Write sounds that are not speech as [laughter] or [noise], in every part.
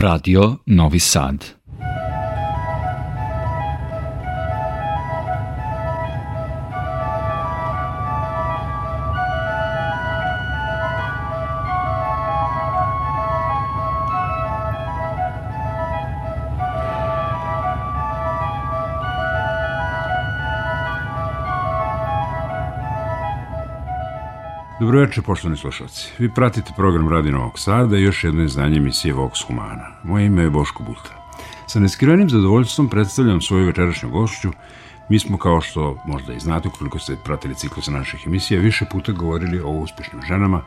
Radio Novi Sad. Dobroveče, poštovani slušalci. Vi pratite program Radi Novog Sada i još jedno izdanje emisije Vox Humana. Moje ime je Boško Bulta. Sa neskrivenim zadovoljstvom predstavljam svoju večerašnju gošću. Mi smo, kao što možda i znate, ukoliko ste pratili ciklus naših emisija, više puta govorili o uspešnim ženama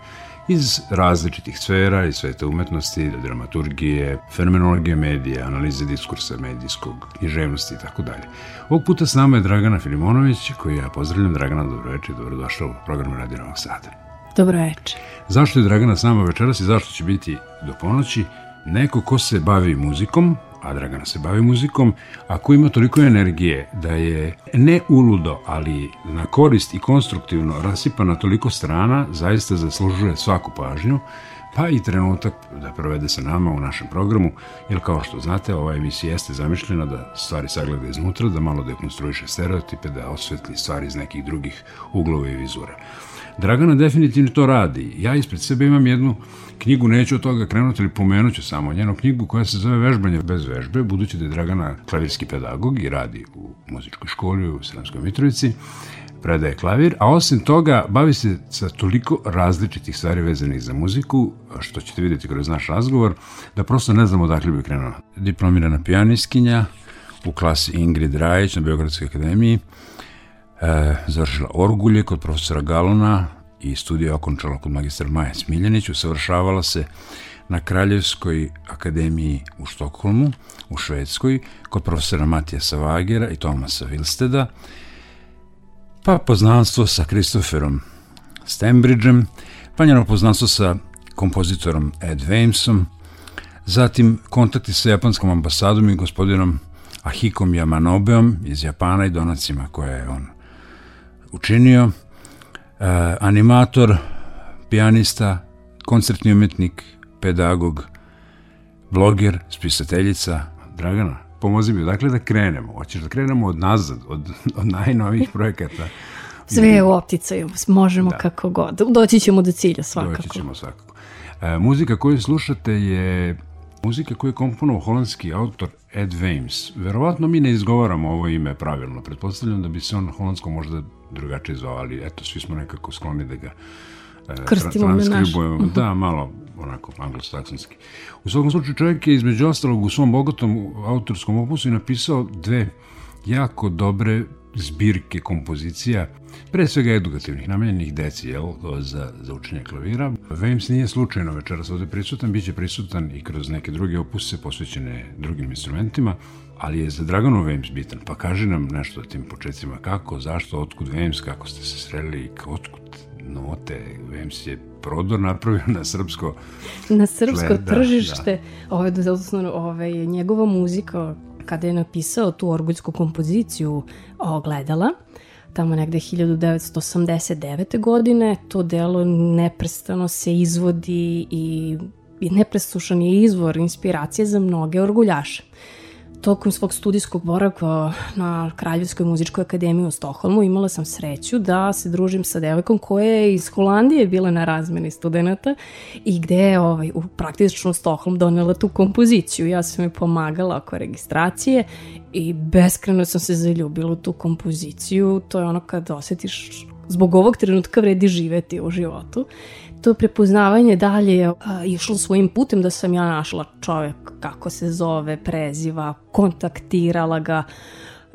iz različitih sfera, iz sveta umetnosti, dramaturgije, fenomenologije medija, analize diskursa medijskog, književnosti i tako dalje. Ovog puta s nama je Dragana Filimonović, koju ja pozdravljam. Dragana, dobroveče i dobrodošla u program Radio Novog Sada. Dobro večer. Zašto je Dragana s nama večeras i zašto će biti do ponoći? Neko ko se bavi muzikom, a Dragana se bavi muzikom, ako ima toliko energije da je ne uludo, ali na korist i konstruktivno rasipa na toliko strana, zaista zaslužuje svaku pažnju, pa i trenutak da provede sa nama u našem programu, jer kao što znate, ova emisija jeste zamišljena da stvari sagleda iznutra, da malo dekonstruiše stereotipe, da osvetli stvari iz nekih drugih uglova i vizura. Dragana definitivno to radi. Ja ispred sebe imam jednu knjigu, neću od toga krenuti, ali pomenut ću samo njenu knjigu koja se zove Vežbanje bez vežbe, budući da je Dragana klavirski pedagog i radi u muzičkoj školi u Sremskoj Mitrovici predaje klavir, a osim toga bavi se sa toliko različitih stvari vezanih za muziku, što ćete vidjeti kroz naš razgovor, da prosto ne znamo odakle bi krenula. Diplomirana pijaniskinja u klasi Ingrid Rajić na Beogradskoj akademiji, e, završila orgulje kod profesora Galona i studija okončala kod magistra Maja Smiljanić, usavršavala se na Kraljevskoj akademiji u Štokholmu, u Švedskoj, kod profesora Matija Savagera i Tomasa Vilsteda, pa poznanstvo sa Christopherom Stembridgeom, pa njeno poznanstvo sa kompozitorom Ed Vamesom, zatim kontakti sa japanskom ambasadom i gospodinom Ahikom Yamanobeom iz Japana i donacima koje je on učinio, e, animator, pijanista, koncertni umetnik, pedagog, bloger, spisateljica, Dragana, pomozi mi, dakle da krenemo, hoćeš da krenemo od nazad, od, od najnovijih projekata. [laughs] Sve je u opticaju, možemo da. kako god. Doći ćemo do cilja svakako. Doći ćemo svakako. E, muzika koju slušate je muzika koju je komponovao holandski autor Ed Vames. Verovatno mi ne izgovaramo ovo ime pravilno. Pretpostavljam da bi se on holandsko možda drugačije zvao, ali eto, svi smo nekako skloni da ga e, Krstimo tra transkribujemo. -huh. [laughs] Da, malo onako anglosaksonski. U svakom slučaju čovjek je između ostalog u svom bogatom autorskom opusu i napisao dve jako dobre zbirke kompozicija, pre svega edukativnih, namenjenih deci, jel, za, za učenje klavira. Vames nije slučajno večeras ovde prisutan, bit će prisutan i kroz neke druge opuse posvećene drugim instrumentima, ali je za Draganu Vames bitan. Pa kaži nam nešto o tim početcima, kako, zašto, otkud Vames, kako ste se sreli, otkud note, Vames je prodor napravio na srpsko na srpsko tle, da, tržište, da. Ove, odnosno, ove, njegova muzika kada je napisao tu orguljsku kompoziciju ogledala, tamo negde 1989. godine, to delo neprestano se izvodi i, i nepresušan je izvor inspiracije za mnoge orguljaše tokom svog studijskog boravka na Kraljevskoj muzičkoj akademiji u Stokholmu imala sam sreću da se družim sa devojkom koja je iz Holandije bila na razmeni studenta i gde je ovaj, u praktično Stokholm donela tu kompoziciju. Ja sam joj pomagala oko registracije i beskreno sam se zaljubila u tu kompoziciju. To je ono kad osetiš zbog ovog trenutka vredi živeti u životu to prepoznavanje dalje je išlo svojim putem da sam ja našla čovek kako se zove, preziva, kontaktirala ga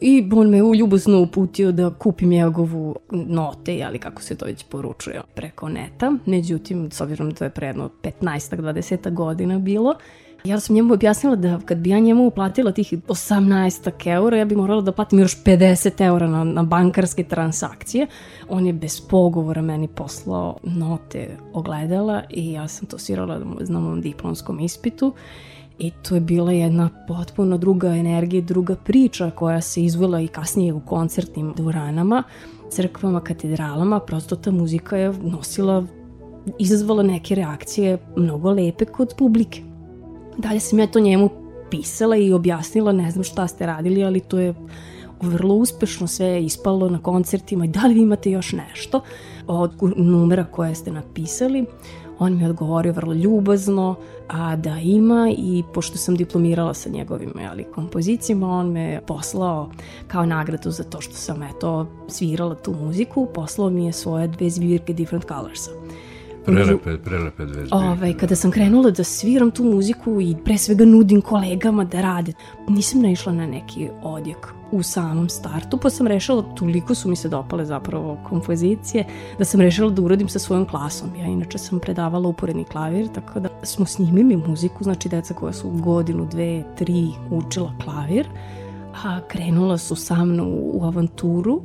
i on me uljubosno uputio da kupim njegovu note, ali kako se to već poručuje preko neta. Međutim, s obzirom da je predno 15-20 godina bilo, Ja sam njemu objasnila da kad bi ja njemu uplatila tih 18 eura, ja bi morala da platim još 50 eura na, na bankarske transakcije. On je bez pogovora meni poslao note ogledala i ja sam to svirala na mom diplomskom ispitu. I to je bila jedna potpuno druga energija, druga priča koja se izvela i kasnije u koncertnim dvoranama, crkvama, katedralama. Prosto ta muzika je nosila, izazvala neke reakcije mnogo lepe kod publike. Dalje sam ja to njemu pisala i objasnila, ne znam šta ste radili, ali to je vrlo uspešno sve ispalo na koncertima i da li vi imate još nešto od numera koje ste napisali. On mi je odgovorio vrlo ljubazno a da ima i pošto sam diplomirala sa njegovim ali, kompozicijama, on me poslao kao nagradu za to što sam eto svirala tu muziku, poslao mi je svoje dve zbirke Different Colorsa. Prelepe, prelepe dve zbirke. Ovaj, kada sam krenula da sviram tu muziku i pre svega nudim kolegama da rade, nisam naišla na neki odjek u samom startu, pa sam rešila, toliko su mi se dopale zapravo kompozicije, da sam rešila da uradim sa svojom klasom. Ja inače sam predavala uporedni klavir, tako da smo snimili muziku, znači deca koja su godinu, dve, tri učila klavir, a krenula su sa mnom u avanturu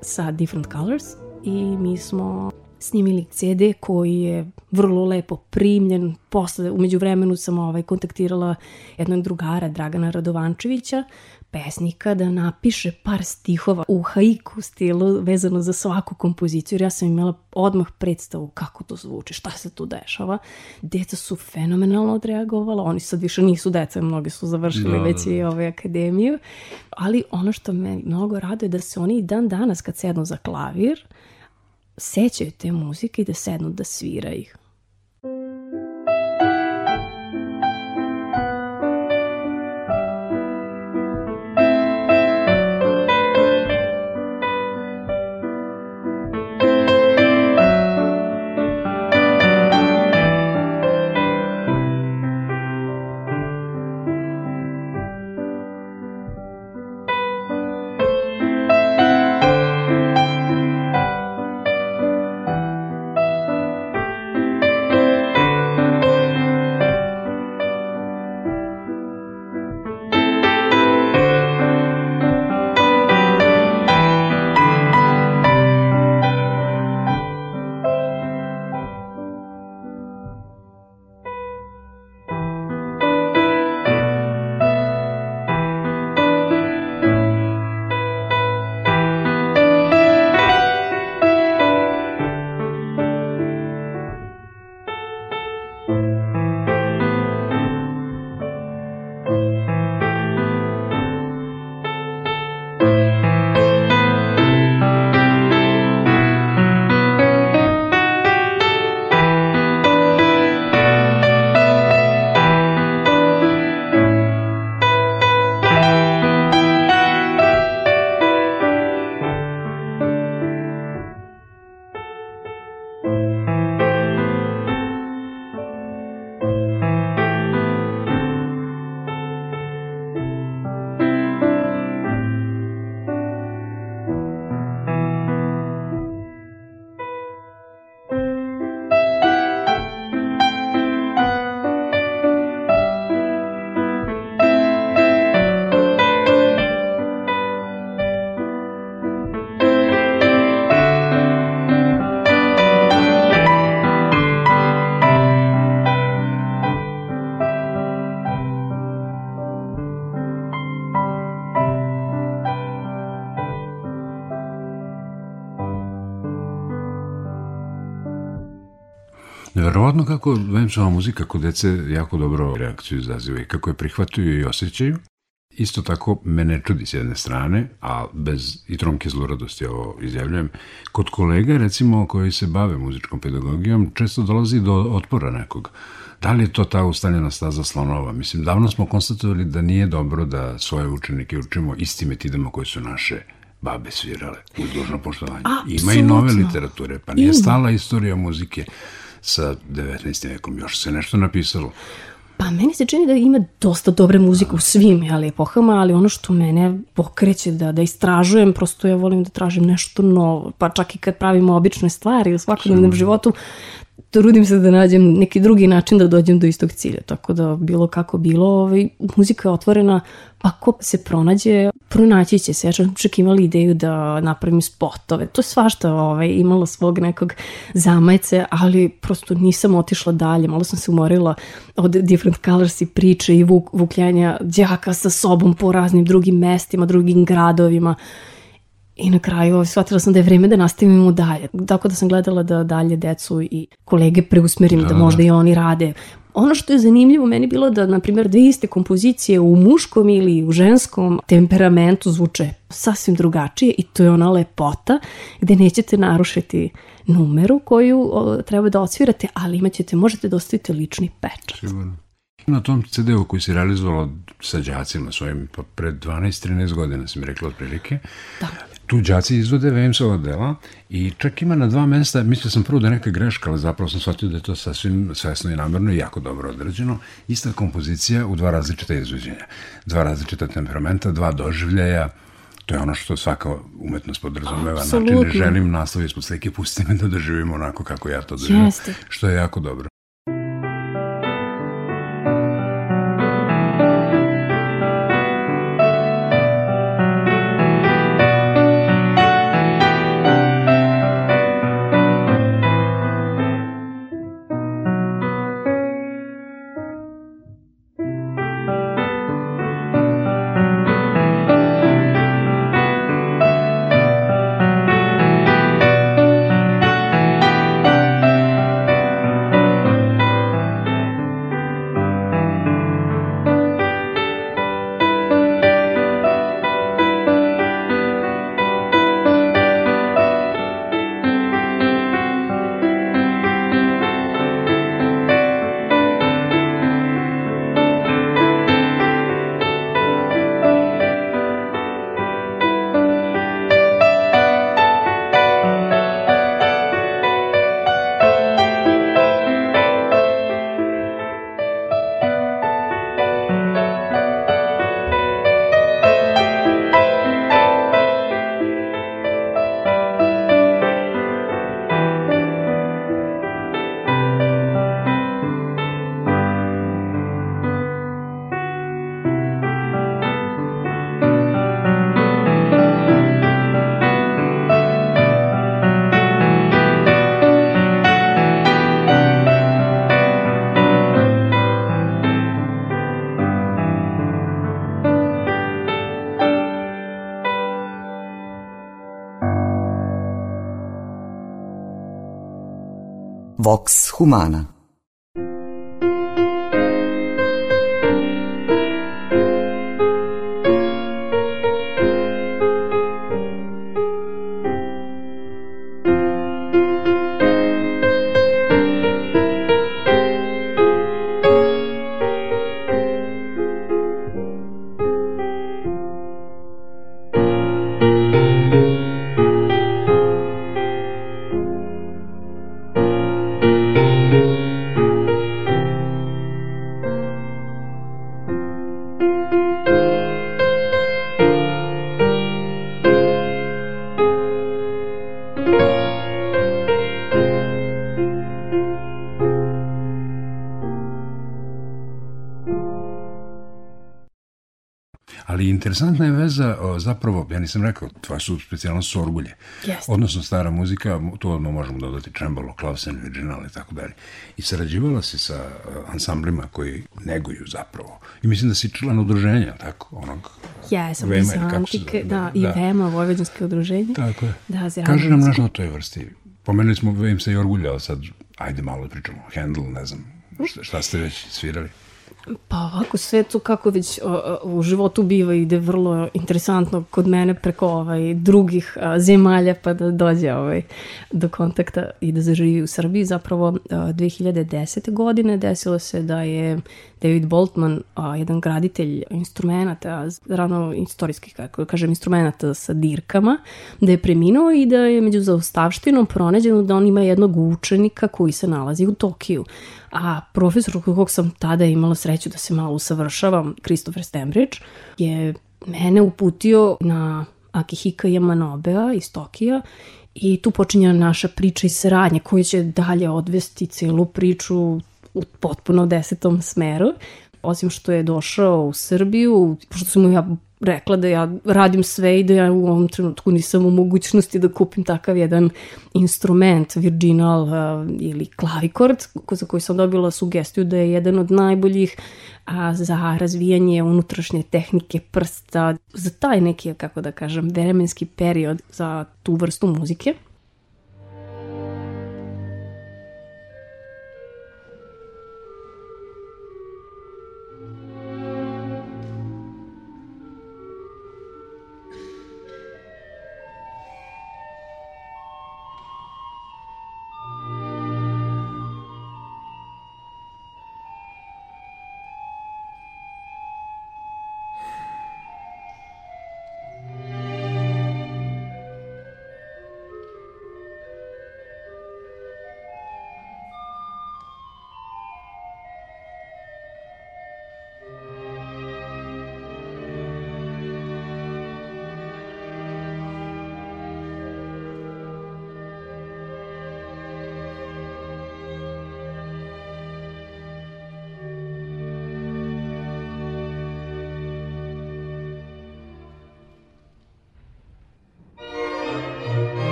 sa Different Colors i mi smo snimili CD koji je vrlo lepo primljen. Posle, umeđu vremenu sam ovaj, kontaktirala jednog drugara, Dragana Radovančevića, pesnika da napiše par stihova u haiku stilu vezano za svaku kompoziciju jer ja sam imala odmah predstavu kako to zvuči, šta se tu dešava. Deca su fenomenalno odreagovala, oni sad više nisu deca, mnogi su završili da, već da, da. i ove akademiju, ali ono što me mnogo raduje da se oni dan danas kad sednu za klavir sećaju te muzike i da sednu da svira ih. Kako venčava muzika kod dece jako dobro reakciju izaziva i kako je prihvataju i osjećaju. Isto tako me ne čudi s jedne strane, a bez i tromke zloradosti ovo izjavljujem, kod kolega recimo koji se bave muzičkom pedagogijom često dolazi do otpora nekog. Da li je to ta ustaljena staza slonova? Mislim, davno smo konstatovali da nije dobro da svoje učenike učimo istim metidama koje su naše babe svirale, uz dužno poštovanje. Ima i nove literature, pa nije stala istorija muzike sa 19. vekom. Još se nešto napisalo. Pa meni se čini da ima dosta dobre muzike u svim jeli, epohama, ali ono što mene pokreće da, da istražujem, prosto ja volim da tražim nešto novo. Pa čak i kad pravimo obične stvari u svakodnevnom životu, trudim se da nađem neki drugi način da dođem do istog cilja. Tako da bilo kako bilo, ovaj, muzika je otvorena, pa ko se pronađe, pronaći će se. Ja sam čak imala ideju da napravim spotove. To je svašta ovaj, imalo svog nekog zamajce, ali prosto nisam otišla dalje. Malo sam se umorila od Different Colors i priče i vuk, vukljanja džaka sa sobom po raznim drugim mestima, drugim gradovima I na kraju shvatila sam da je vreme da nastavimo dalje. Tako da sam gledala da dalje decu i kolege preusmerim, da, da možda i oni rade Ono što je zanimljivo meni bilo da, na primjer, dve iste kompozicije u muškom ili u ženskom temperamentu zvuče sasvim drugačije i to je ona lepota gde nećete narušiti numeru koju o, treba da osvirate, ali imaćete, možete da ostavite lični pečat. Sigurno. Na tom CD-u koji se realizovalo sa đacima svojim, pa pred 12-13 godina sam rekla otprilike, da tu đaci izvode Vemsova dela i čak ima na dva mesta, mislio sam prvo da je neka greška, ali zapravo sam shvatio da je to sasvim svesno i namerno i jako dobro odrađeno. Ista kompozicija u dva različita izvođenja, dva različita temperamenta, dva doživljaja, To je ono što svaka umetnost podrazumeva. Znači, ne želim naslov ispod slike, pusti me da doživim onako kako ja to doživim. Jeste. Što je jako dobro. Vox Humana interesantna je veza, o, zapravo, ja nisam rekao, tvoja su specijalnost su orgulje. Yes. Odnosno stara muzika, to odmah možemo dodati Trembolo, Klausen, Virginal i tako dalje. I sarađivala si sa uh, ansamblima koji neguju zapravo. I mislim da si član udruženja, tako, onog... Ja, sam bizantike, da, da, i da. Vema, Vojvođanske udruženje. Tako je. Da, Kaže nam nešto o toj vrsti. Pomenuli smo Vemsa i Orgulja, ali sad, ajde malo pričamo. Handel, ne znam, šta, šta ste već svirali? Pa ovako, sve to kako već u životu biva ide vrlo interesantno kod mene preko ovaj, drugih a, zemalja pa da dođe ovaj, do kontakta i da zaživi u Srbiji. Zapravo a, 2010. godine desilo se da je David Boltman, a, jedan graditelj instrumenta, rano istorijskih, kako da kažem, instrumenta sa dirkama, da je preminuo i da je među zaustavštinom pronađeno da on ima jednog učenika koji se nalazi u Tokiju a profesor kog sam tada imala sreću da se malo usavršavam, Christopher Stembridge, je mene uputio na Akihika Yamanobea iz Tokija i tu počinje naša priča i saradnje koja će dalje odvesti celu priču u potpuno desetom smeru. Osim što je došao u Srbiju, pošto sam mu ja rekla da ja radim sve i da ja u ovom trenutku nisam u mogućnosti da kupim takav jedan instrument, virginal uh, ili klavikord, za koji sam dobila sugestiju da je jedan od najboljih a, za razvijanje unutrašnje tehnike prsta, za taj neki, kako da kažem, vremenski period za tu vrstu muzike.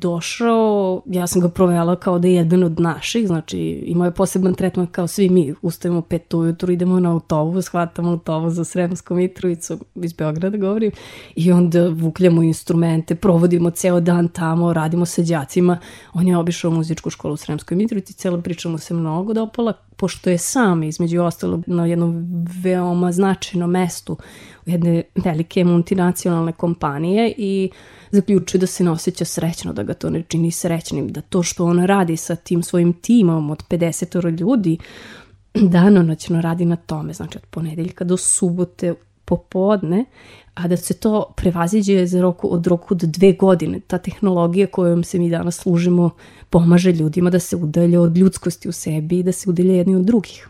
Došao, ja sam ga provela kao da je jedan od naših, znači imao je poseban tretman kao svi mi, ustajemo pet ujutru, idemo na autobus, hvatamo autobus za Sremsku Mitrovicu, iz Beograda govorim, i onda vukljamo instrumente, provodimo ceo dan tamo, radimo sa đacima, on je obišao muzičku školu u Sremskoj Mitrovici, celo priča mu se mnogo dopala, pošto je sam, između ostalo, na jednom veoma značajnom mestu jedne velike multinacionalne kompanije i zaključuje da se ne osjeća srećno, da ga to ne čini srećnim, da to što on radi sa tim svojim timom od 50 ljudi danonoćno radi na tome, znači od ponedeljka do subote popodne, a da se to prevaziđe za roku, od roku do dve godine. Ta tehnologija kojom se mi danas služimo pomaže ljudima da se udalje od ljudskosti u sebi i da se udalje jedni od drugih.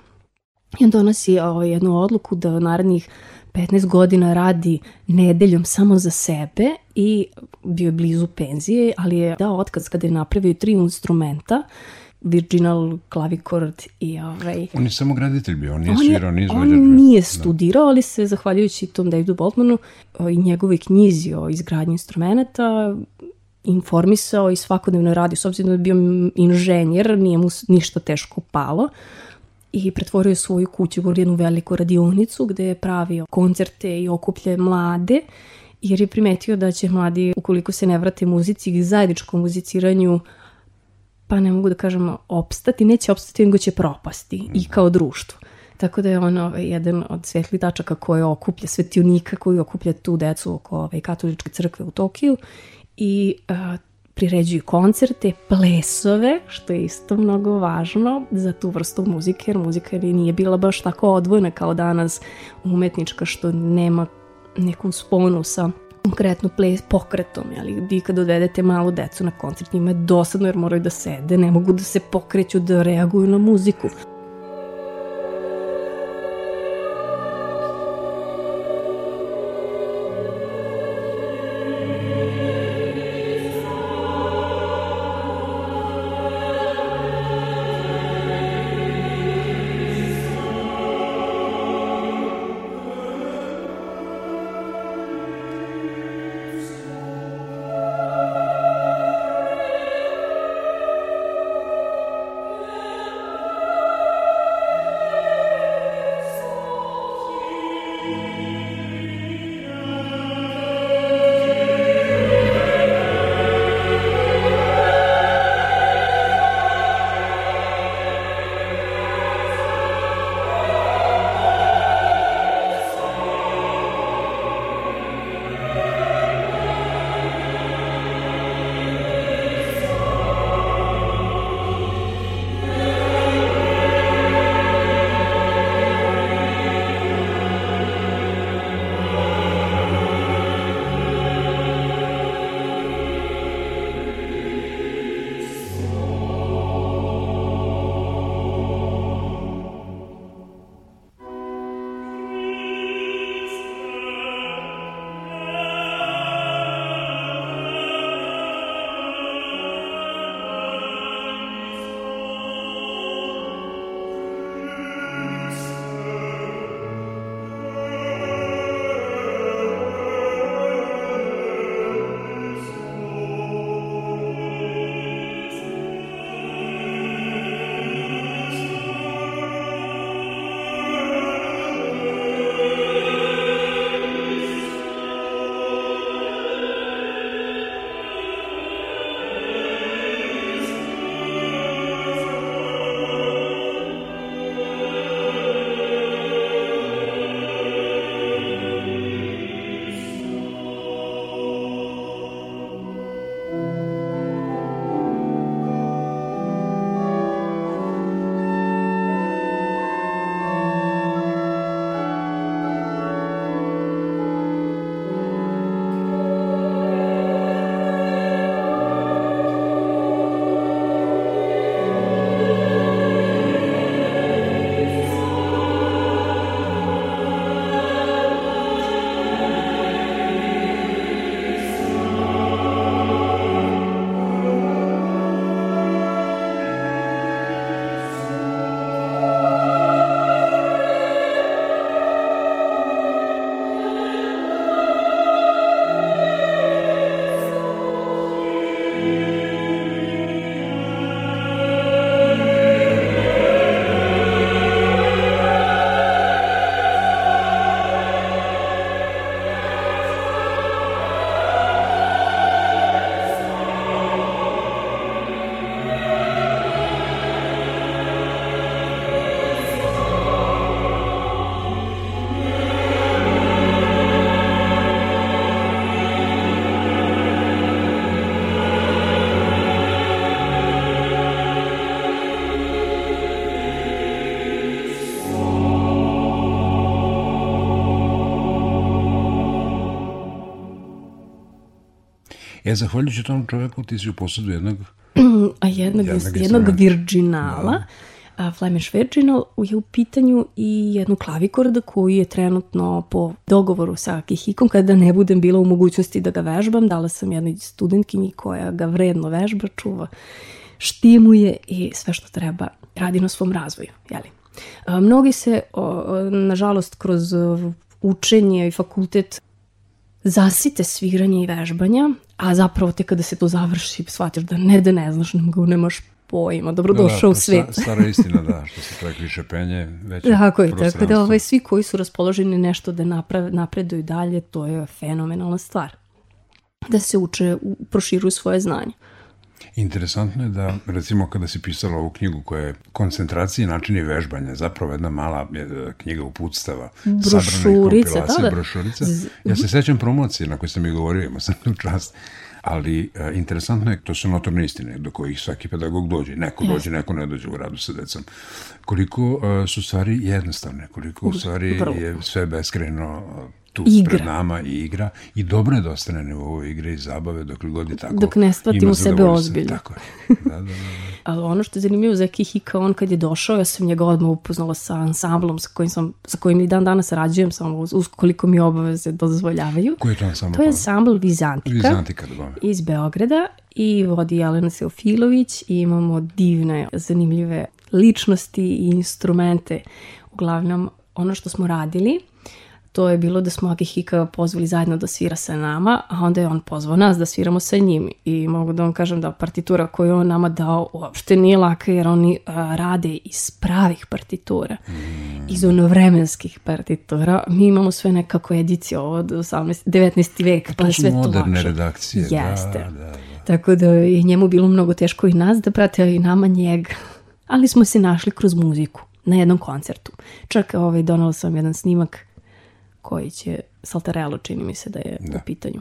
I on donosi ovaj, jednu odluku da narednih 15 godina radi nedeljom samo za sebe i bio je blizu penzije, ali je dao otkaz kada je napravio tri instrumenta virginal klavikord i ovaj... On je samo graditelj bio, on nije on svirao, nije izvođač. On nije da. studirao, ali se, zahvaljujući tom Davidu Boltmanu i njegovoj knjizi o izgradnji instrumenta, informisao i svakodnevno radio, s obzirom da je bio inženjer, nije mu ništa teško palo i pretvorio je svoju kuću u jednu veliku radionicu gde je pravio koncerte i okuplje mlade jer je primetio da će mladi, ukoliko se ne vrate muzici i zajedničkom muziciranju, pa ne mogu da kažem opstati, neće opstati, nego će propasti i kao društvo. Tako da je on ovaj, jedan od svetli tačaka koje okuplja svetionika koji okuplja tu decu oko ovaj, katoličke crkve u Tokiju i a, priređuju koncerte, plesove, što je isto mnogo važno za tu vrstu muzike, jer muzika nije bila baš tako odvojna kao danas umetnička, što nema neku sponu sa konkretno ples pokretom, ali vi kad odvedete malu decu na koncert njima je dosadno jer moraju da sede, ne mogu da se pokreću, da reaguju na muziku. E, zahvaljujući tom čoveku ti si u posledu jednog... [clears throat] A jednog, jednog, jednog virginala. Da Flemish Virginal je u pitanju i jednu klavikorda koju je trenutno po dogovoru sa Kihikom, kada ne budem bila u mogućnosti da ga vežbam, dala sam jednoj studentkinji koja ga vredno vežba, čuva, štimuje i sve što treba radi na svom razvoju. Jeli? Mnogi se, nažalost, kroz učenje i fakultet zasite sviranje i vežbanja, a zapravo te kada se to završi shvatiš da ne da ne znaš, nego nemaš pojma, dobrodošao da, da, u svet. Stara istina, da, što se tako više penje, već Tako je, tako da ovaj, svi koji su raspoloženi nešto da naprav, napreduju dalje, to je fenomenalna stvar. Da se uče, proširuju svoje znanje. Interesantno je da, recimo, kada si pisala ovu knjigu koja je koncentracija i načini vežbanja, zapravo jedna mala e, knjiga uputstava, brošurica, da, da. brošurica. Ja se sećam promocije na kojoj sam i govorio, imao sam čast ali e, interesantno je, to su notorne istine do kojih svaki pedagog dođe, neko yes. dođe, neko ne dođe u radu sa decom. Koliko e, su stvari jednostavne, koliko u stvari je sve beskreno tu igra. pred nama i igra i dobro je da ostane na nivou igre i zabave dok god je tako. Dok ne shvatimo sebe ozbiljno. Tako je. [laughs] Da, da, da. da. Ali ono što je zanimljivo za Kihika, on kad je došao, ja sam njega odmah upoznala sa ansamblom sa kojim, sam, sa kojim i dan danas rađujem, samo uz koliko mi obaveze dozvoljavaju. Koji je to ansambl? To je ansambl Vizantika, Vizantika da iz Beograda i vodi Jelena Seofilović i imamo divne, zanimljive ličnosti i instrumente. Uglavnom, ono što smo radili to je bilo da smo Akihika pozvali zajedno da svira sa nama, a onda je on pozvao nas da sviramo sa njim i mogu da vam kažem da partitura koju on nama dao uopšte nije laka jer oni a, rade iz pravih partitura, mm. iz onovremenskih partitura. Mi imamo sve nekako edicije od 18, 19. vek, pa, pa sve to moderne redakcije, da, Jeste. da, da, da. Tako da je njemu bilo mnogo teško i nas da prate, a i nama njega. Ali smo se našli kroz muziku na jednom koncertu. Čak ovaj, donala sam jedan snimak koji će Saltarello čini mi se da je da. u pitanju.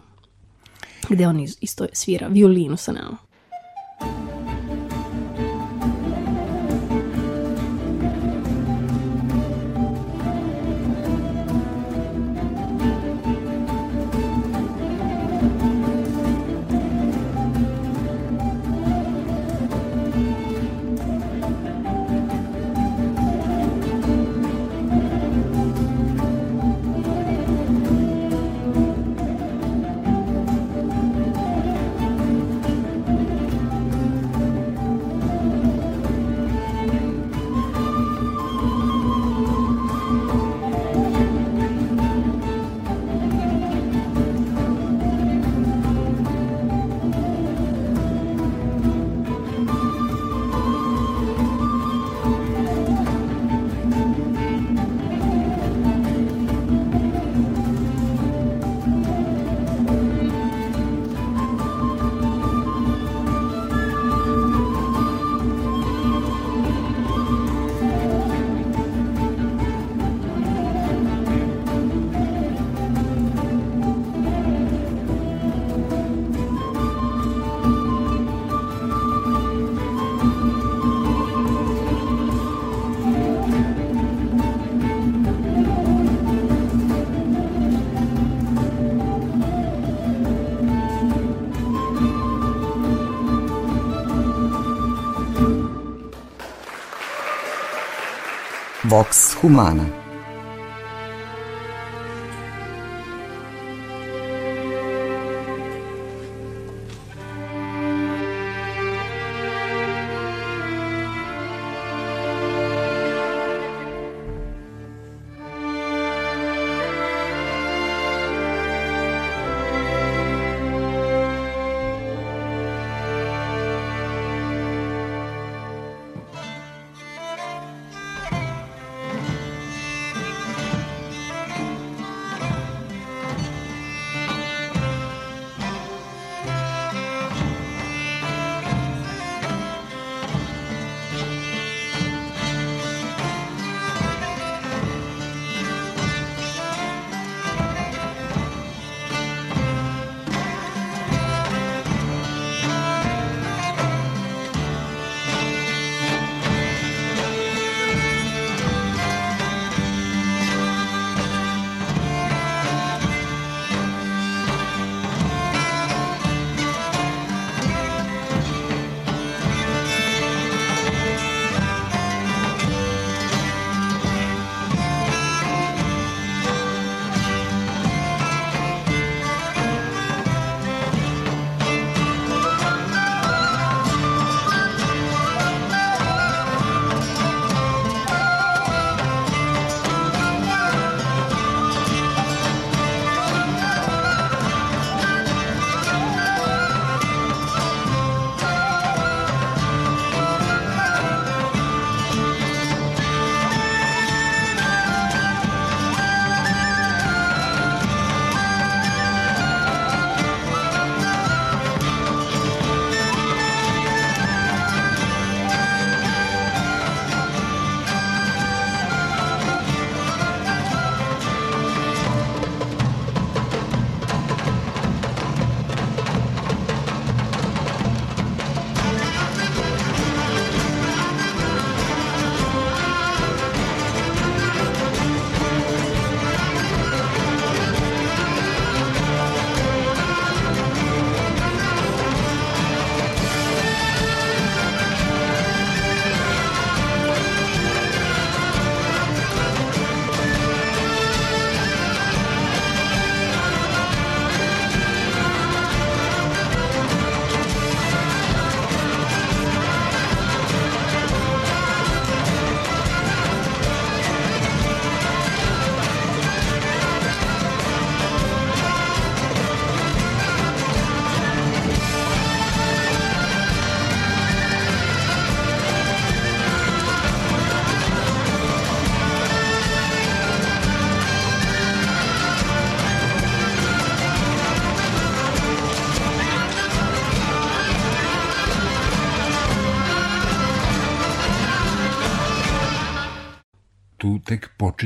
Gde on isto svira violinu sa nama. Vox Humana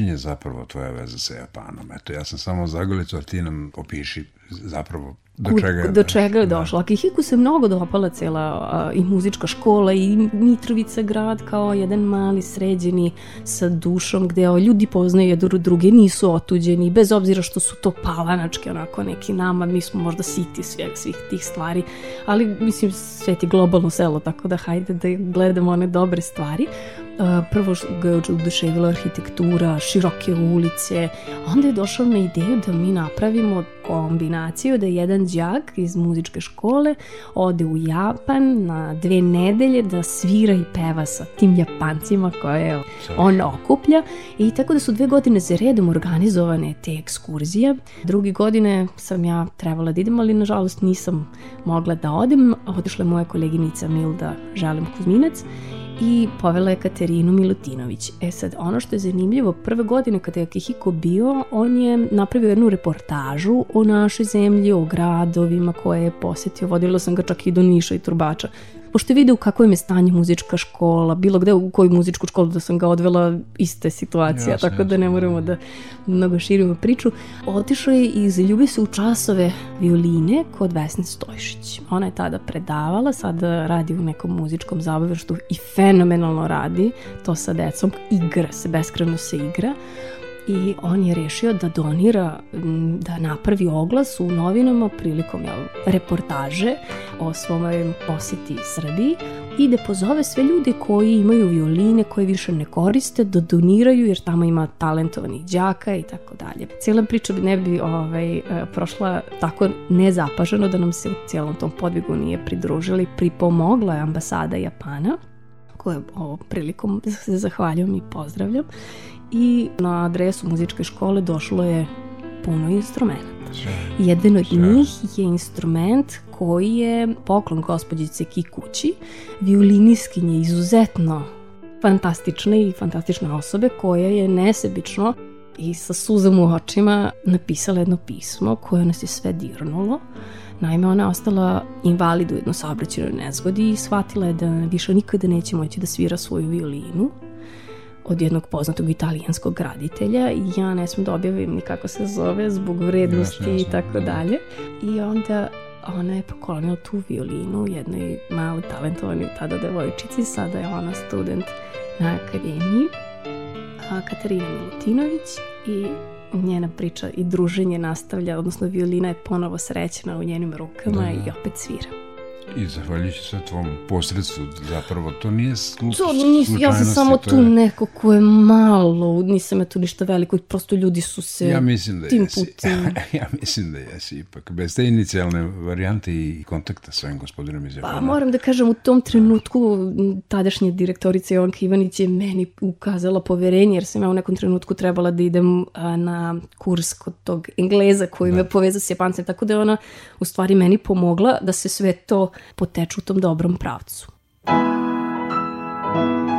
počinje zapravo tvoja veza sa Japanom. Eto, ja sam samo zagolicu, a ti nam opiši zapravo Do čega je, do čega je da. došlo. Akihiku se mnogo dopala cela a, i muzička škola i Mitrovica grad kao jedan mali sređeni sa dušom gde o, ljudi poznaju jednu druge, nisu otuđeni, bez obzira što su to palanačke, onako neki nama, mi smo možda siti svih, svih tih stvari, ali mislim svet je globalno selo, tako da hajde da gledamo one dobre stvari. Prvo ga je oduševila arhitektura, široke ulice, onda je došao na ideju da mi napravimo kombinaciju da jedan đak iz muzičke škole ode u Japan na dve nedelje da svira i peva sa tim Japancima koje on okuplja i tako da su dve godine za redom organizovane te ekskurzije. Drugi godine sam ja trebala da idem, ali nažalost nisam mogla da odem. Otišla je moja koleginica Milda Želem Kuzminac i povela je Katerinu Milutinović. E sad, ono što je zanimljivo, prve godine kada je Akihiko bio, on je napravio jednu reportažu o našoj zemlji, o gradovima koje je posetio. Vodila sam ga čak i do Niša i Turbača pošto je video u kakvom je stanje muzička škola, bilo gde u koju muzičku školu da sam ga odvela, ista situacija, jasne, tako da ne moramo da mnogo širimo priču. Otišao je i zaljubio se u časove violine kod Vesne Stojšić. Ona je tada predavala, sada radi u nekom muzičkom zabavištu i fenomenalno radi to sa decom, igra se, beskreno se igra i on je rešio da donira, da napravi oglas u novinama prilikom jel, reportaže o svojoj poseti Srbiji i da pozove sve ljude koji imaju violine koje više ne koriste da doniraju jer tamo ima talentovanih đaka i tako dalje. Cijela priča ne bi ovaj, e, prošla tako nezapaženo da nam se u cijelom tom podvigu nije pridružili. Pripomogla je ambasada Japana koje ovom prilikom se zahvaljujem i pozdravljam i na adresu muzičke škole došlo je puno instrumenta. Jedan od njih je instrument koji je poklon gospođice Kikući, violiniskinje izuzetno fantastične i fantastične osobe koja je nesebično i sa suzom u očima napisala jedno pismo koje nas je sve dirnulo. Naime, ona je ostala invalid u jednoj saobraćenoj nezgodi i shvatila je da više nikada neće moći da svira svoju violinu od jednog poznatog italijanskog graditelja i ja ne smem da objavim ni kako se zove zbog vrednosti i tako da. dalje. I onda ona je poklonila tu violinu jednoj mali talentovani tada devojčici, sada je ona student na akademiji, a Katarina Milutinović i njena priča i druženje nastavlja, odnosno violina je ponovo srećena u njenim rukama da, da. i opet svira. I zahvaljujući sve tvom posredstvu, zapravo, to nije sluč, to, nis, Ja sam samo tu je... neko ko je malo, nisam ja tu ništa veliko, prosto ljudi su se ja mislim da tim jesi. putem... [laughs] ja mislim da jesi, ipak, bez te inicijalne varijante i kontakta s ovim gospodinom iz Japana. Pa moram da kažem, u tom trenutku tadašnja direktorica Jovanka Ivanić je meni ukazala poverenje, jer sam ja u nekom trenutku trebala da idem na kurs kod tog Engleza koji da. me poveza s Japancem, tako da je ona u stvari meni pomogla da se sve to poteču u tom dobrom pravcu. tu nije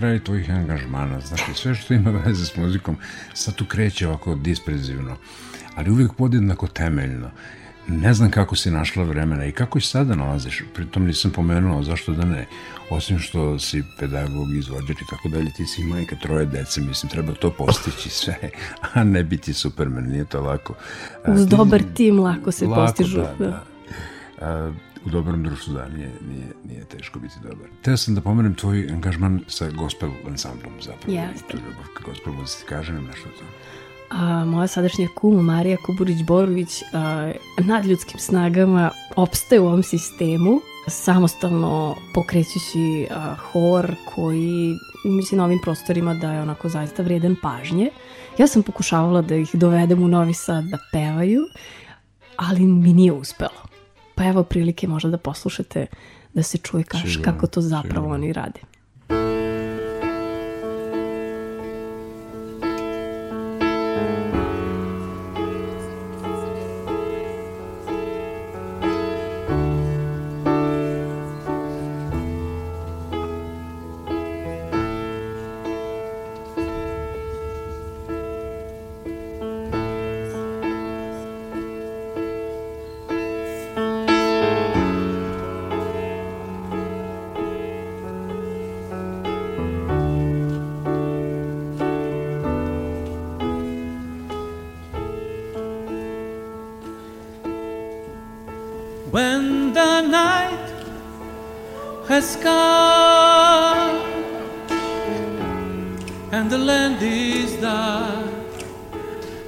крај твоих ангажмана. Значи, све што има везе с музиком, са ту креќе овако диспрезивно. Али увек подеднако темелно. Не знам како си нашла времена и како и сада налазиш. Притом нисам поменула зашто да не. Осим што си педагог, извоđač и тако дали, ти си мајка троје деце, мислим, треба то постиći све, [laughs] а не бити супермен, није то лако. Уз добар тим лако се лако, постижу. Да, да. Da. U dobrom društvu, da, nije, nije, nije teško biti dobar. Teo sam da pomenem tvoj angažman sa gospel ansamblom zapravo. Jeste. Tu ljubav ka gospel muzici, kaže nam nešto o tome. A, moja sadašnja kuma Marija Kuburić-Borović nad ljudskim snagama opstaje u ovom sistemu, samostalno pokrećući a, hor koji mislim na ovim prostorima da je onako zaista vredan pažnje. Ja sam pokušavala da ih dovedem u Novi Sad da pevaju, ali mi nije uspelo. Pa evo prilike možda da poslušate da se čuje kaš, kako to zapravo sigurno. oni rade. has come, and the land is dark,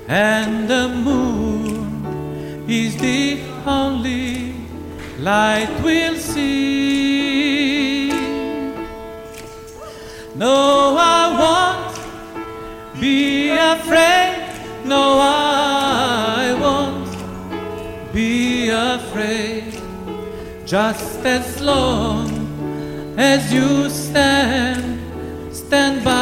and the moon is the only light we'll see. No, I won't be afraid. No, I won't be afraid. Just as long as you stand, stand by.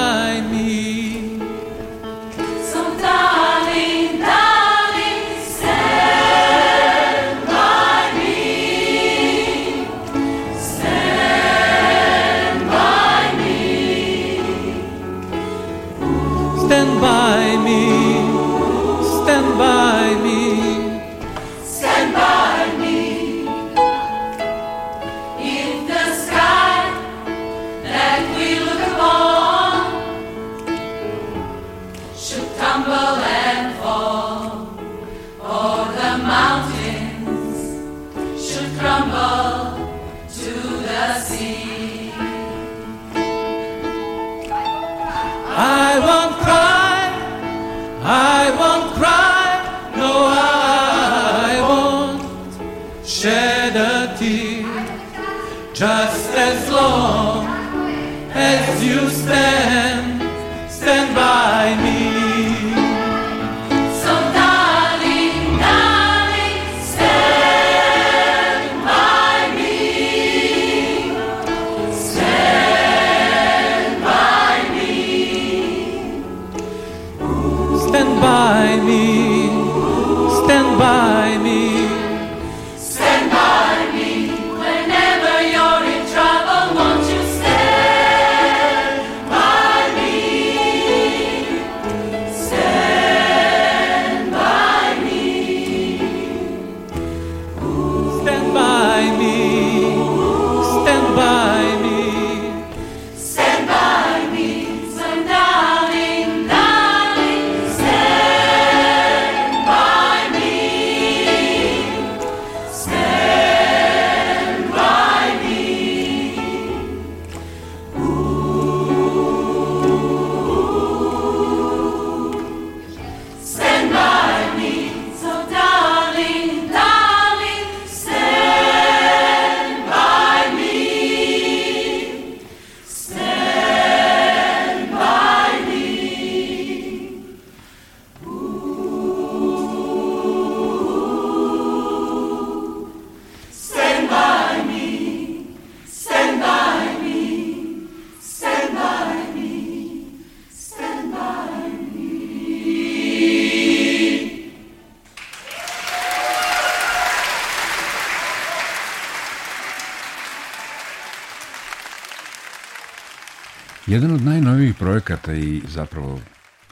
Projekata i zapravo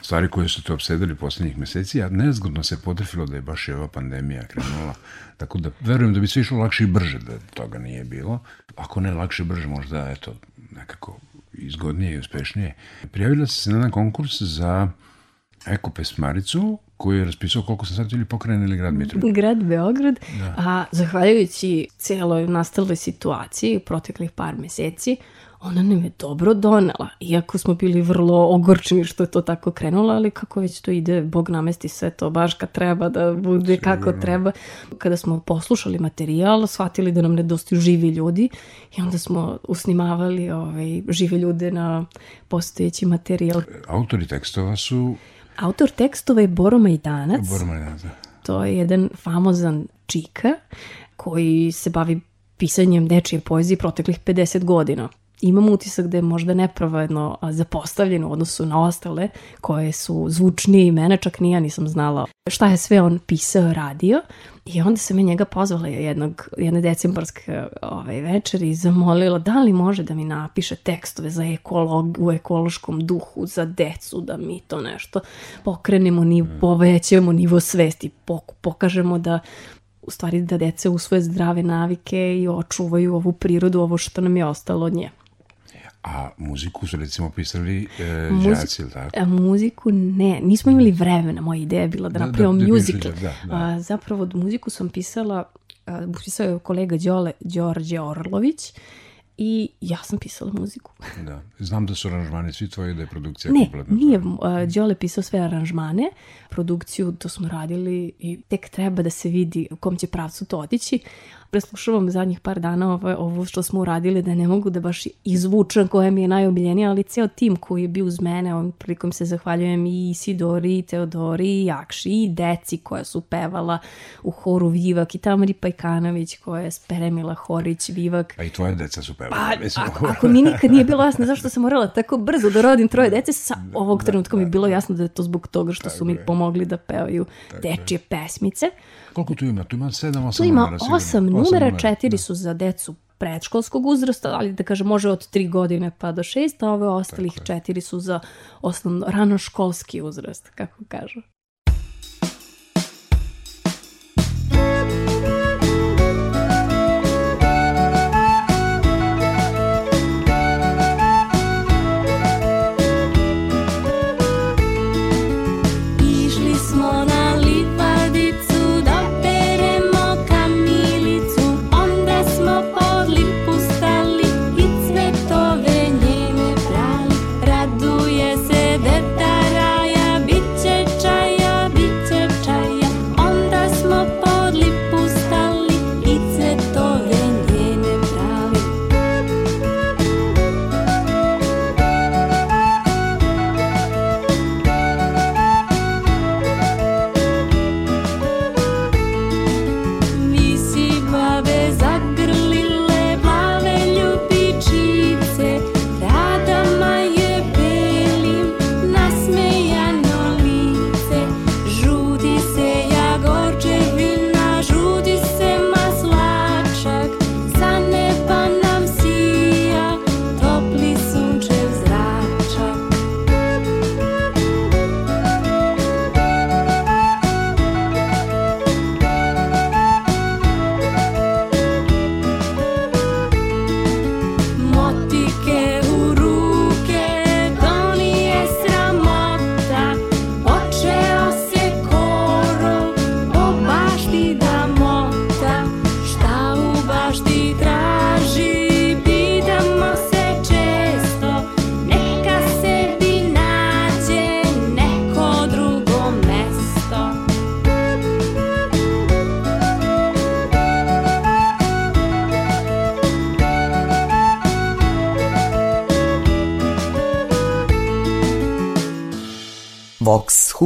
stvari koje su te obsedili poslednjih meseci, a nezgodno se potrefilo da je baš i ova pandemija krenula, tako da verujem da bi sve išlo lakše i brže da toga nije bilo. Ako ne lakše i brže, možda, eto, nekako izgodnije i uspešnije. Prijavila se na jedan konkurs za eko pesmaricu koju je raspisao koliko sam sad ili pokren ili grad Mitrovica? Grad Beograd, da. a zahvaljujući cijeloj nastaloj situaciji u proteklih par meseci, ona nam je dobro donela, iako smo bili vrlo ogorčeni što je to tako krenulo, ali kako već to ide, Bog namesti sve to baš kad treba da bude Sigurno. kako treba. Kada smo poslušali materijal, shvatili da nam nedostaju živi ljudi i onda smo usnimavali ovaj, žive ljude na postojeći materijal. Autori tekstova su... Autor tekstova je Boro Majdanac. Boro Majdanac, da. To je jedan famozan čika koji se bavi pisanjem dečije poezije proteklih 50 godina imam utisak da je možda nepravedno zapostavljen u odnosu na ostale koje su zvučnije i mene, čak ni ja nisam znala šta je sve on pisao, radio i onda sam je njega pozvala jednog, jedne decembarske ovaj, večer i zamolila da li može da mi napiše tekstove za ekolog, u ekološkom duhu, za decu, da mi to nešto pokrenemo, ni, mm. povećemo nivo svesti, pokažemo da u stvari da dece usvoje zdrave navike i očuvaju ovu prirodu, ovo što nam je ostalo od nje. A muziku su recimo pisali e, Muzi džaci, ili tako? A, muziku ne, nismo imali vremena, moja ideja je bila da, da napravimo da, da, musical. Da, da. A, zapravo muziku sam pisala, a, pisao je kolega Đole, Đorđe Orlović i ja sam pisala muziku. [laughs] da, znam da su aranžmani svi tvoji, da je produkcija ne, kompletna. Ne, nije, Đole pisao sve aranžmane, produkciju to smo radili i tek treba da se vidi u kom će pravcu to otići, preslušavam zadnjih par dana ovo, ovo što smo uradili, da ne mogu da baš izvučem koja mi je najomiljenija, ali ceo tim koji je bio uz mene, ovom prilikom se zahvaljujem i Isidori, i Teodori, i Jakši, i deci koja su pevala u horu Vivak, i Tamari Pajkanović koja je spremila Horić, Vivak. A i tvoje deca su pevala. Pa, mislim. ako, ako mi nikad nije bilo jasno zašto sam morala tako brzo da rodim troje dece, sa ovog da, trenutka da, mi je bilo jasno da je to zbog toga što su mi pomogli da pevaju dečije pesmice. Koliko tu ima? Tu ima 7, 8 numera. Tu ima 8 numera, četiri da. su za decu predškolskog uzrasta, ali da kaže može od 3 godine pa do 6, a ove ostalih četiri su za osnovno ranoškolski uzrast, kako kažu.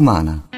Humana.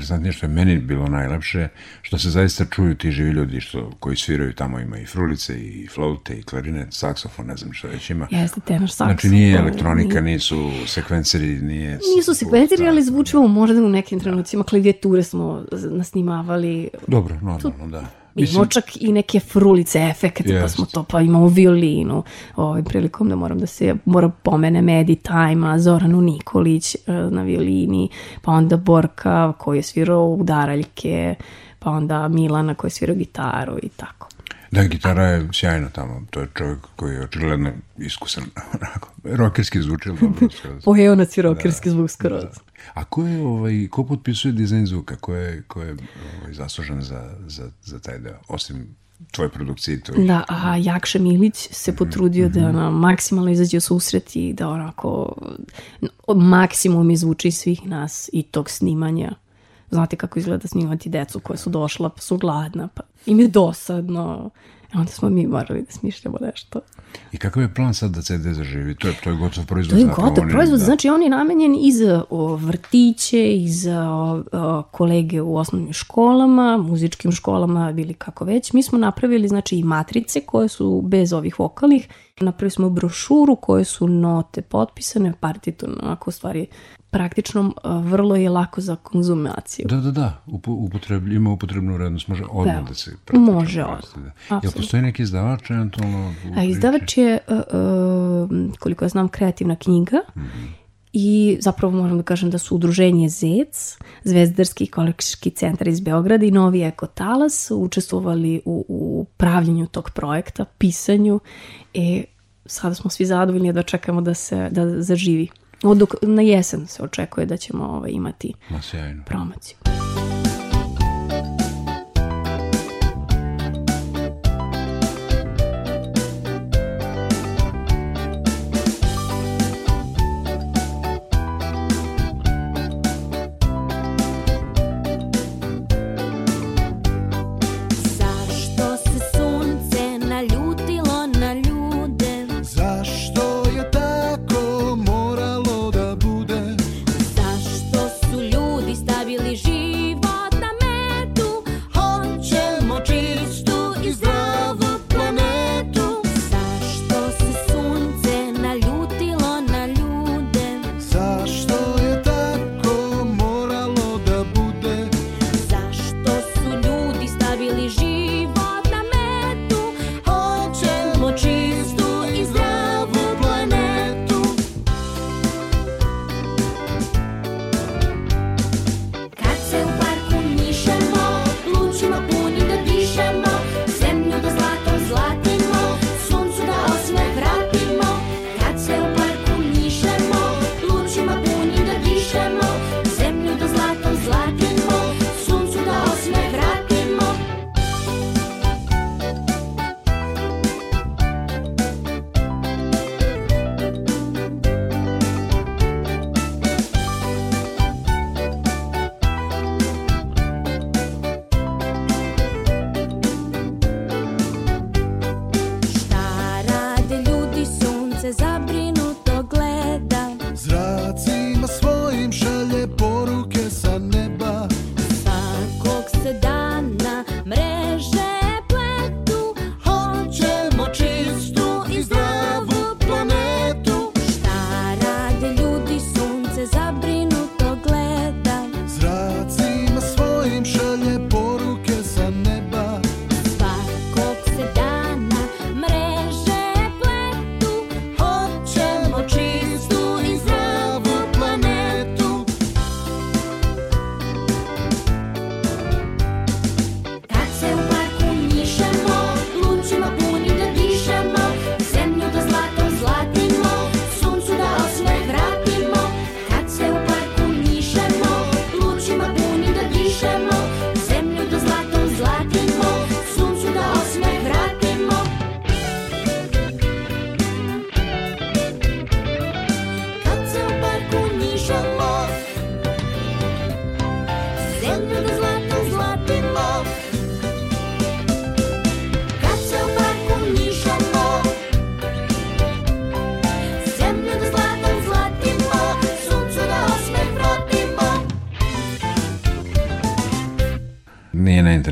Najinteresantnije, što je meni bilo najlepše, što se zaista čuju ti živi ljudi što, koji sviraju tamo, ima i frulice, i flaute, i klarinet, saksofon, ne znam što već ima. Jeste, tenor saksofon. Znači nije elektronika, nisu sekvenceri, nije... Nisu sekvenceri, ali zvučimo možda u nekim trenucima, klavijature smo nasnimavali. Dobro, normalno, da. Imamo čak i neke frulice, efekte, pa smo to, pa imamo violinu. Ovim prilikom da moram da se, moram pomene Medi Tajma, Zoranu Nikolić e, na violini, pa onda Borka koji je svirao udaraljke, pa onda Milana koji je svirao gitaru i tako. Da, gitara je sjajna tamo. To je čovjek koji je očigledno iskusan. Rokerski zvuči, dobro. [laughs] Pojeonac i rokerski da, zvuk skroz. Da. A ko je, ovaj, ko potpisuje dizajn zvuka? Ko je, ko je ovaj, zaslužen za, za, za taj deo? Osim tvoje produkcije. Tvoj... Da, a Jakša Milić se potrudio mm -hmm. da mhm. na maksimalno izađe u susret i da onako maksimum izvuči svih nas i tog snimanja. Znate kako izgleda snimati decu koja su došla pa su gladna, pa im je dosadno. Onda smo mi morali da smišljamo nešto. I kakav je plan sad da CD zaživi? To je, to je gotov proizvod. To je gotov proizvod, da. znači on je namenjen i za o, vrtiće, i za o, o, kolege u osnovnim školama, muzičkim školama ili kako već. Mi smo napravili znači i matrice koje su bez ovih vokalnih. Napravili smo brošuru koje su note potpisane, partiturno, onako stvari praktično vrlo je lako za konzumaciju. Da, da, da, Upotreb, ima upotrebnu vrednost, može odmah da, da se praktično Može odmah. Da. Jel postoji neki izdavač eventualno? A izdavač je, uh, uh, koliko ja znam, kreativna knjiga mm -hmm. i zapravo moram da kažem da su udruženje ZEC, Zvezdarski ekološki centar iz Beograda i Novi Ekotalas učestvovali u, u pravljenju tog projekta, pisanju i sada smo svi zadovoljni da čekamo da se da zaživi. Od, na jesen se očekuje da ćemo ovaj, imati promociju.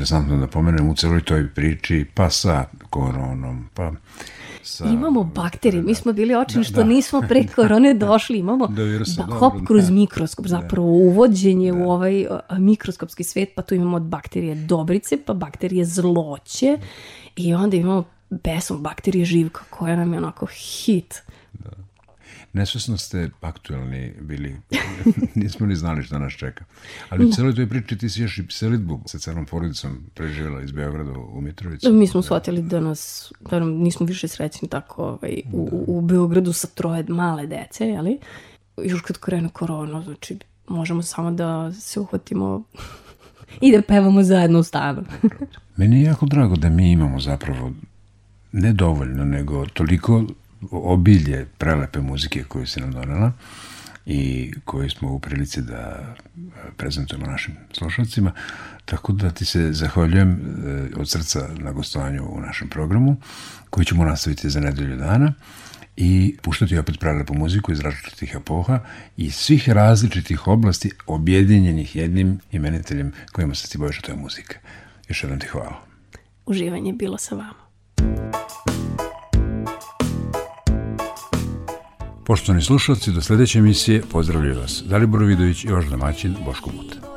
Nije neinteresantno da pomenem u celoj toj priči, pa sa koronom, pa sa... Imamo bakterije, mi smo bili očini da, što da. nismo pre [laughs] korone došli, imamo da, virsa, ba, hop kroz da. mikroskop, da. zapravo uvođenje da. u ovaj mikroskopski svet, pa tu imamo od bakterije dobrice, pa bakterije zloće i onda imamo besom bakterije živka koja nam je onako hit. Da. Nesvesno ste aktuelni bili, [laughs] nismo ni znali šta nas čeka. Ali u celoj toj priči ti si još i selitbu sa celom porodicom preživjela iz Beograda u Mitrovicu. Mi smo shvatili da nas, da nam nismo više srećni tako ovaj, u, da. u Beogradu sa troje male dece, jeli? Još kad krene korona, znači možemo samo da se uhvatimo [laughs] i da pevamo zajedno u stanu. Meni je jako drago da mi imamo zapravo ne dovoljno, nego toliko obilje prelepe muzike koju se nam donela i koju smo u prilici da prezentujemo našim slušalcima. Tako da ti se zahvaljujem e, od srca na gostovanju u našem programu, koji ćemo nastaviti za nedelju dana i puštati opet prelepu muziku iz različitih epoha i svih različitih oblasti objedinjenih jednim imeniteljem kojima se ti bojiš, a to je muzika. Još jednom ti hvala. Uživanje bilo sa vama. Poštovani slušalci, do sledeće emisije pozdravljaju vas Dalibor Vidović i vaš domaćin Boško Muta.